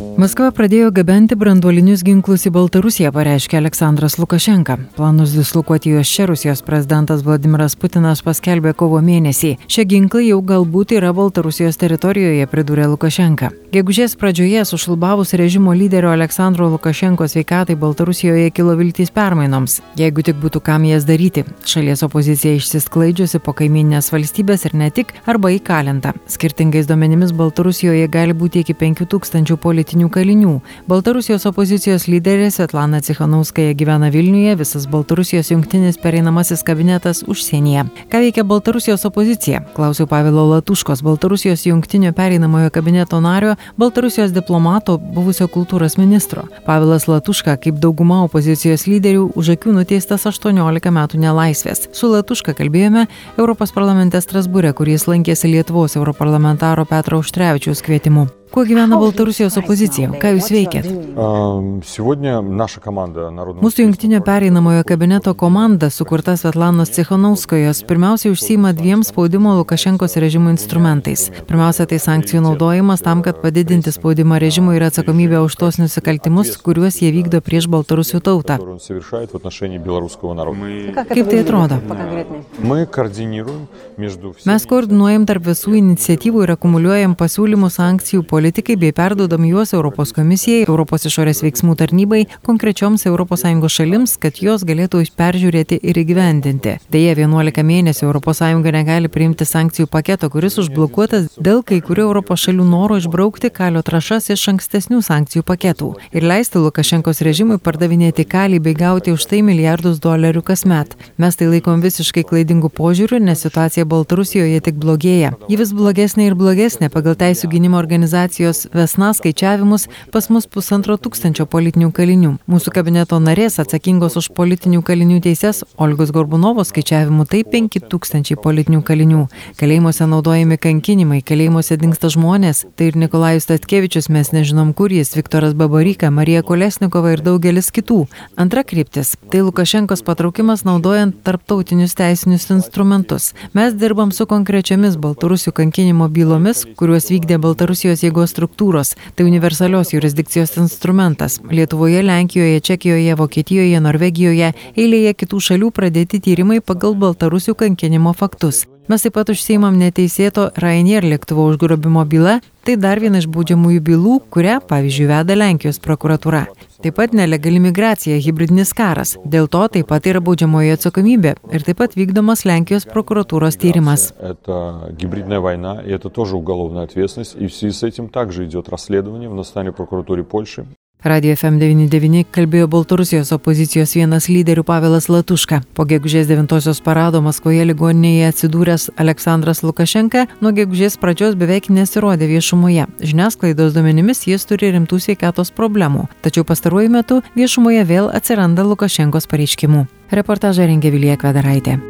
Maskva pradėjo gabenti branduolinius ginklus į Baltarusiją, pareiškė Aleksandras Lukašenka. Planus dislokuoti juos čia Rusijos prezidentas Vladimiras Putinas paskelbė kovo mėnesį. Šie ginklai jau galbūt yra Baltarusijos teritorijoje, pridūrė Lukašenka. Gegužės pradžioje sušlubavus režimo lyderio Aleksandro Lukašenko sveikatai Baltarusijoje kilo viltys permainoms, jeigu tik būtų kam jas daryti. Šalies opozicija išsisklaidžiusi po kaiminės valstybės ir ne tik, arba įkalinta. Skirtingais duomenimis Baltarusijoje gali būti iki 5000 politikų politinių kalinių. Baltarusijos opozicijos lyderė Svetlana Cichanauskaja gyvena Vilniuje, visas Baltarusijos jungtinis pereinamasis kabinetas užsienyje. Ką veikia Baltarusijos opozicija? Klausiau Pavilo Latuškos, Baltarusijos jungtinio pereinamojo kabineto nario, Baltarusijos diplomato, buvusio kultūros ministro. Pavilas Latuška, kaip dauguma opozicijos lyderių, už akių nuteistas 18 metų nelaisvės. Su Latuška kalbėjome Europos parlamente Strasbūrė, kuris lankėsi Lietuvos europarlamentaro Petro Užtrevičiaus kvietimu. Kuo gyvena Baltarusijos opozicija? Ką jūs veikėt? Mūsų jungtinio pereinamojo kabineto komanda, sukurta Svetlanos Cichanauskojos, pirmiausiai užsima dviem spaudimo Lukašenkos režimo instrumentais. Pirmiausia, tai sankcijų naudojimas tam, kad padidinti spaudimą režimui ir atsakomybę už tos nusikaltimus, kuriuos jie vykdo prieš Baltarusių tautą. Kaip tai atrodo? Mes koordinuojam tarp visų iniciatyvų ir akumuliuojam pasiūlymų sankcijų politikai politikai bei perduodam juos Europos komisijai, Europos išorės veiksmų tarnybai, konkrečioms ES šalims, kad jos galėtų peržiūrėti ir įgyvendinti. Deja, 11 mėnesių ES negali priimti sankcijų paketo, kuris užblokuotas dėl kai kurių Europos šalių noro išbraukti kalio trašas iš ankstesnių sankcijų paketų ir leisti Lukašenkos režimui pardavinėti kalį bei gauti už tai milijardus dolerių kasmet. Mes tai laikom visiškai klaidingų požiūrių, nes situacija Baltarusijoje tik blogėja. Ji vis blogesnė ir blogesnė pagal teisų gynimo organizaciją organizacijos Vesna skaičiavimus pas mus pusantro tūkstančio politinių kalinių. Mūsų kabineto narės atsakingos už politinių kalinių teises Olgos Gorbunovos skaičiavimu tai 5000 politinių kalinių. Kalėjimuose naudojami kankinimai, kalėjimuose dinksta žmonės. Tai ir Nikolajus Tatkevičius, mes nežinom kur jis, Viktoras Babarika, Marija Kolesnikova ir daugelis kitų. Antra kryptis - tai Lukašenkos patraukimas naudojant tarptautinius teisinius instrumentus. Mes dirbam su konkrečiomis Baltarusių kankinimo bylomis, kuriuos vykdė Baltarusijos jėgos teisėsaugos struktūros. Tai universalios jurisdikcijos instrumentas. Lietuvoje, Lenkijoje, Čekijoje, Vokietijoje, Norvegijoje, eilėje kitų šalių pradėti tyrimai pagal Baltarusių kankinimo faktus. Mes taip pat užsiimam neteisėto Ryanair lėktuvo užgrobimo bylą, tai dar viena iš baudžiamųjų bylų, kurią, pavyzdžiui, veda Lenkijos prokuratūra. Taip pat nelegali migracija, hybridinis karas. Dėl to taip pat yra baudžiamoji atsakomybė ir taip pat vykdomas Lenkijos prokuratūros tyrimas. Radio FM99 kalbėjo Baltarusijos opozicijos vienas lyderių Pavelas Latuška. Po gegužės 9-osios parado Maskvoje ligoninėje atsidūręs Aleksandras Lukašenka nuo gegužės pradžios beveik nesirodė viešumoje. Žiniasklaidos duomenimis jis turi rimtų sveikatos problemų, tačiau pastaruoju metu viešumoje vėl atsiranda Lukašenkos pareiškimų. Reportažą rengė Vilija Kvedaraitė.